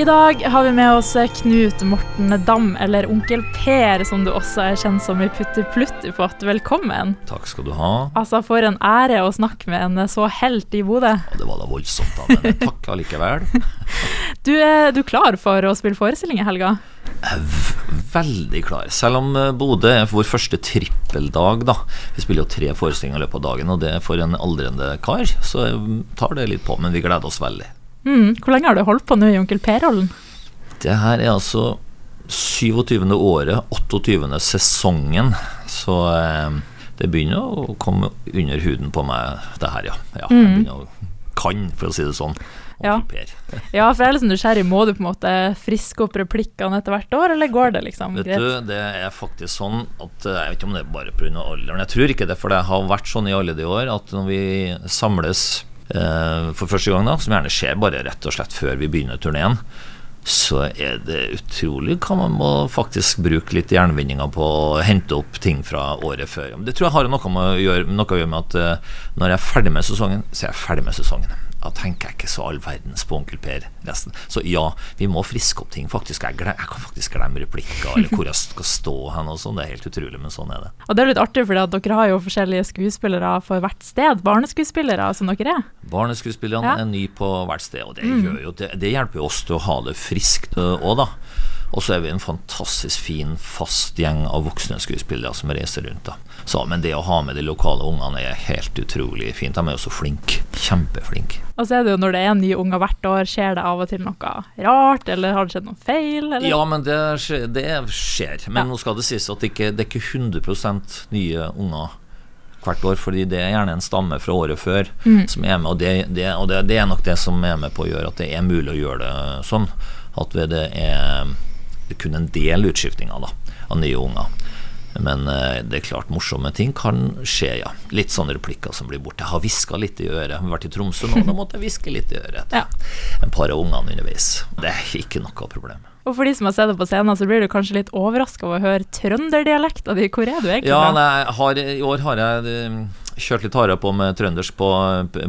I dag har vi med oss Knut Morten Dam, eller Onkel Per, som du også er kjent som i Putti Plutti Pott. Velkommen. Takk skal du ha. Altså, For en ære å snakke med en så helt i Bodø. Ja, det var da voldsomt, da, men takk allikevel. Du er du klar for å spille forestilling i helga? Veldig klar. Selv om eh, Bodø er vår første trippeldag, da. Vi spiller jo tre forestillinger i løpet av dagen, og det er for en aldrende kar, så jeg tar det litt på, men vi gleder oss veldig. Mm. Hvor lenge har du holdt på nå i Onkel Per-rollen? Det her er altså 27. året, 28. sesongen, så eh, det begynner å komme under huden på meg, det her, ja. ja jeg begynner å kan, for å si det sånn. Ja. Ja, for jeg er sånn nysgjerrig. Må du på en måte friske opp replikkene etter hvert år, eller går det liksom Vet greit? du, det er faktisk sånn at eh, Jeg vet ikke om det er bare pga. alderen. Jeg tror ikke det, for det har vært sånn i alle de år at når vi samles for første gang, da, som gjerne skjer bare rett og slett før vi begynner turneen, så er det utrolig hva man må faktisk bruke litt jernvinninger på å hente opp ting fra året før. Det tror jeg har noe, å gjøre, noe å gjøre med at eh, når jeg er ferdig med sesongen, så er jeg ferdig med sesongen. Da tenker jeg ikke så all verdens på Onkel Per resten. Så ja, vi må friske opp ting. Faktisk, jeg, glem, jeg kan faktisk glemme replikker eller hvor jeg skal stå hen og sånn. Det er helt utrolig, men sånn er det. Og det er litt artig, for dere har jo forskjellige skuespillere for hvert sted. Barneskuespillere som dere er. Barneskuespillerne Ja. er nye på hvert sted, og det, gjør jo, det, det hjelper jo oss til å ha det friskt òg, da. Og så er vi en fantastisk fin, fast gjeng av voksne skuespillere som reiser rundt. da så, Men det å ha med de lokale ungene er helt utrolig fint. De er jo så flinke. Kjempeflinke. Og så er det jo når det er nye unger hvert år, skjer det av og til noe rart, eller har det skjedd noe feil, eller? Ja, men det skjer. Det skjer. Men Ja. nå skal det sies at det ikke det er ikke 100% nye unger hvert år, fordi det er gjerne en stamme fra året før som er med, og, det, det, og det, det er nok det som er med på å gjøre at det er mulig å gjøre det sånn. At det er kun en del utskiftinger da, av nye unger. Men eh, det er klart, morsomme ting kan skje, ja. Litt sånne replikker som blir borte. Jeg har hviska litt i øret. Jeg har vært i Tromsø nå, da måtte jeg hviske litt i øret. Ja. En par av ungene underveis. Det er ikke noe problem. Og for de som har sett det på scenen, så blir du kanskje litt overraska over å høre trønderdialekta di. Hvor er du egentlig Ja, nei, har, I år har jeg eh, kjørt litt hardere på med trøndersk på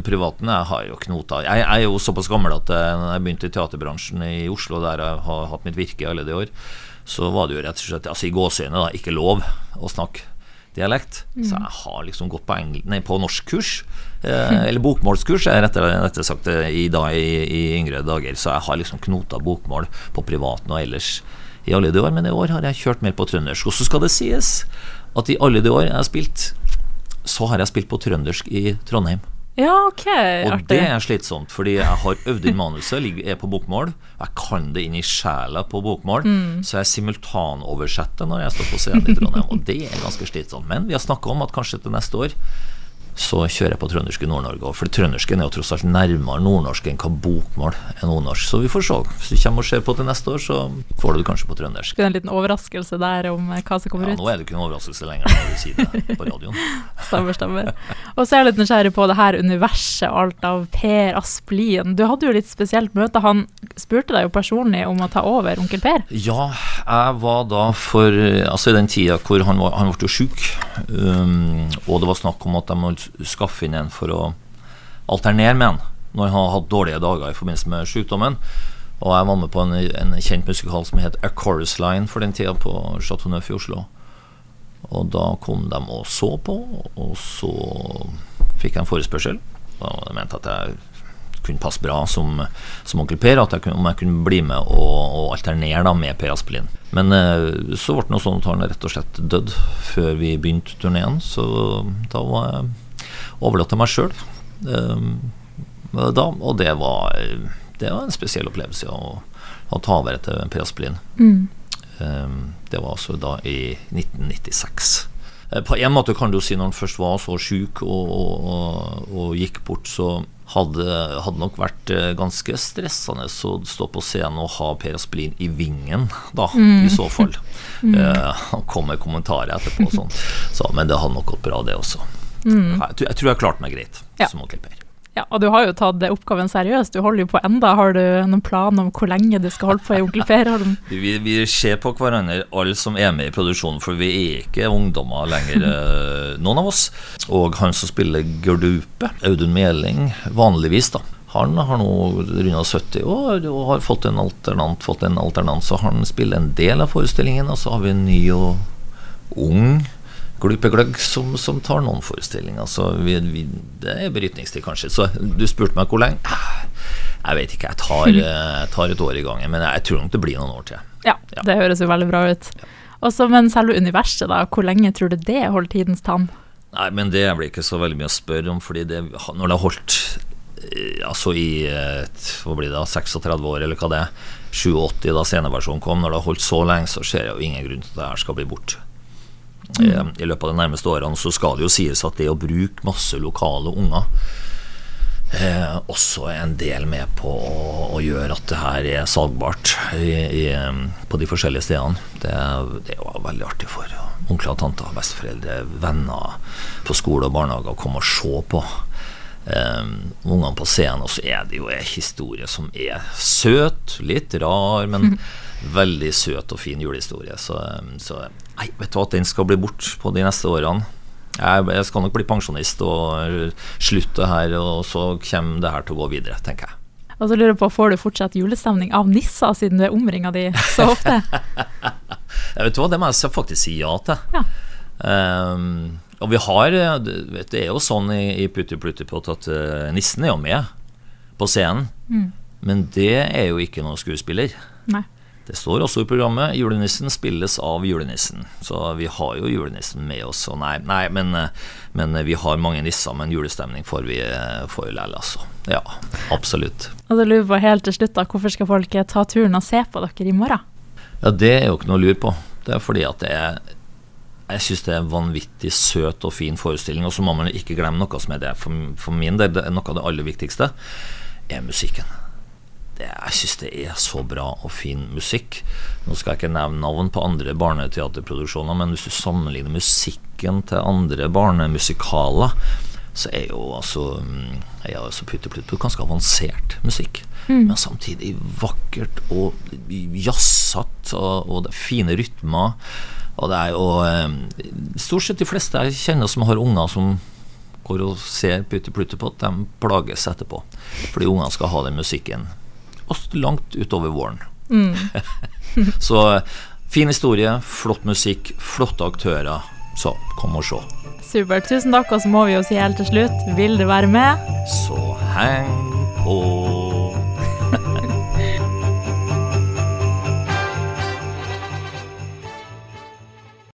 privaten. Jeg har jo knota Jeg, jeg er jo såpass gammel at eh, jeg begynte i teaterbransjen i Oslo, der jeg har hatt mitt virke i alle de år, så var det jo rett og slett altså i gåseøyne ikke lov å snakke dialekt. Så jeg har liksom gått på, nei, på norskkurs, eh, eller bokmålskurs, er rettere, rettere sagt eh, i, dag, i, i yngre dager. Så jeg har liksom knota bokmål på privaten og ellers i alle de år, men i år har jeg kjørt mer på trøndersk. Og så skal det sies at i alle de år jeg har spilt, så har jeg spilt på trøndersk i Trondheim. Ja, OK. Og Artig. det er slitsomt, fordi jeg har øvd inn manuset, er på bokmål. Jeg kan det inn i sjela på bokmål, så jeg simultanoversetter når jeg står på scenen i Trondheim. Og det er ganske slitsomt. Men vi har snakka om at kanskje til neste år så kjører jeg på trøndersk i Nord-Norge. For trøndersken er jo tross alt nærmere nordnorsk enn hva bokmål er nordnorsk. Så vi får se. Hvis du kommer og ser på til neste år, så får du det kanskje på trøndersk. Det er en liten overraskelse der om eh, hva som kommer Ja, ut. nå er det ikke en overraskelse lenger når du sier det på radioen. Stemmer, stemmer. Og så er jeg litt nysgjerrig på det her universet alt av Per Asplin. Du hadde jo litt spesielt møte. Han spurte deg jo personlig om å ta over Onkel Per. Ja, jeg var da for Altså i den tida hvor han, var, han ble jo sjuk, um, og det var snakk om at de måtte skaffe inn en for å alternere med han når han har hatt dårlige dager i forbindelse med sykdommen. Og jeg var med på en, en kjent musikal som het A Chorus Line for den tida på Chateau Neuf i Oslo. Og da kom de og så på, og så fikk jeg en forespørsel. De mente at jeg kunne passe bra som, som onkel Per, at jeg kunne, om jeg kunne bli med og, og alternere da med Per Aspelin. Men eh, så ble det noe sånn at han rett og slett døde før vi begynte turneen, så da var jeg overlatt til meg sjøl. da, og det var, det var en spesiell opplevelse å, å ta over etter Per Aspelin. Eh, det var altså da i 1996. Eh, På en måte kan du si når han først var så sjuk og, og, og, og gikk bort, så hadde hadde nok vært eh, ganske stressende å stå på scenen og ha Per Aspelin i vingen, da, i så fall. Eh, Han kom med kommentarer etterpå sånn. Så, men det hadde nok gått bra, det også. Jeg, tror- jeg tror jeg klarte meg greit Ja. som onkel Per. Ja, og du har jo tatt oppgaven seriøst. Du holder jo på enda. Har du noen plan om hvor lenge du skal holde på i Onkel Per-rollen? Vi, vi ser på hverandre, alle som er med i produksjonen, for vi er ikke ungdommer lenger, eh, noen av oss. Og han som spiller Gerdupe, Audun Meling, vanligvis, da. Han har nå runda 70 år og har fått en alternant, fått en alternant, så han spiller en del av forestillingen. Og så har vi en ny og ung glupegløgg som, som tar noen forestillinger. Så vi, vi, det er brytningstid, kanskje. Så du spurte meg hvor lenge. Jeg vet ikke. Jeg tar, jeg tar et år i gangen. Men jeg tror nok det blir noen år til. Ja, ja. det høres jo veldig bra ut. Også, men selve universet, da, hvor lenge tror du det holder tidens tann? Nei, men det blir ikke så veldig mye å spørre om, fordi det, når det har holdt Eh, altså i hva blir det, 36 år, eller hva det er. 87 da sceneversjonen kom. Når det har holdt så lenge, så ser jeg jo ingen grunn til at det her skal bli borte. Mm. I, løpet av de nærmeste årene så skal det jo sies at det å bruke masse lokale unger eh, også er en del med på å, å, gjøre at det her er salgbart i, i, på de forskjellige stedene. Det, det er jo veldig artig for onkler og tanter, besteforeldre, venner på skole og barnehager å komme og se på um, ungene på scenen. Og så er det jo en historie som er søt, litt rar, men veldig søt og fin julehistorie. Så, så nei, vet du at den skal bli bort på de neste årene. Jeg, jeg skal nok bli pensjonist og slutte her, og så kommer det her til å gå videre, tenker jeg. Og så lurer jeg på, Får du fortsatt julestemning av nisser, siden du er omringa de så ofte? jeg vet hva, Det må jeg faktisk si ja til. Ja. Um, og vi har eh, Det er jo sånn i, i Putti Pluttipott at uh, nissen er jo med på scenen. Mm. Men det er jo ikke noen skuespiller. Nei. Det står også i programmet 'Julenissen spilles av julenissen'. Så vi har jo julenissen med oss. Og nei, nei men, eh, men, vi har mange nisser, men julestemning får vi får likevel, altså. Ja, absolutt. Og så lurer jeg helt til slutt, da, hvorfor skal folk ta turen og se på dere i morgen? Ja, Det er jo ikke noe å lure på. Det er fordi at det er jeg syns det er en vanvittig søt og fin forestilling. Og så må man ikke glemme noe som er det for, for min del det er noe av det aller viktigste, er musikken. Det, jeg syns det er så bra og fin musikk. Nå skal jeg ikke nevne navn på andre barneteaterproduksjoner, men hvis du sammenligner musikken til andre barnemusikaler, så er jo altså er altså Putti Plutt ganske avansert musikk. Mm. Men samtidig vakkert og jazzete, og, og det er fine rytmer. Og det er jo eh, stort sett de fleste jeg kjenner som har unger som går og ser Putti Pluttipott, de plages etterpå. Fordi ungene skal ha den musikken langt utover våren. Mm. så fin historie, flott musikk, flotte aktører. Så kom og se. Supert. Tusen takk, og så må vi jo si helt til slutt, vil du være med? Så heng på.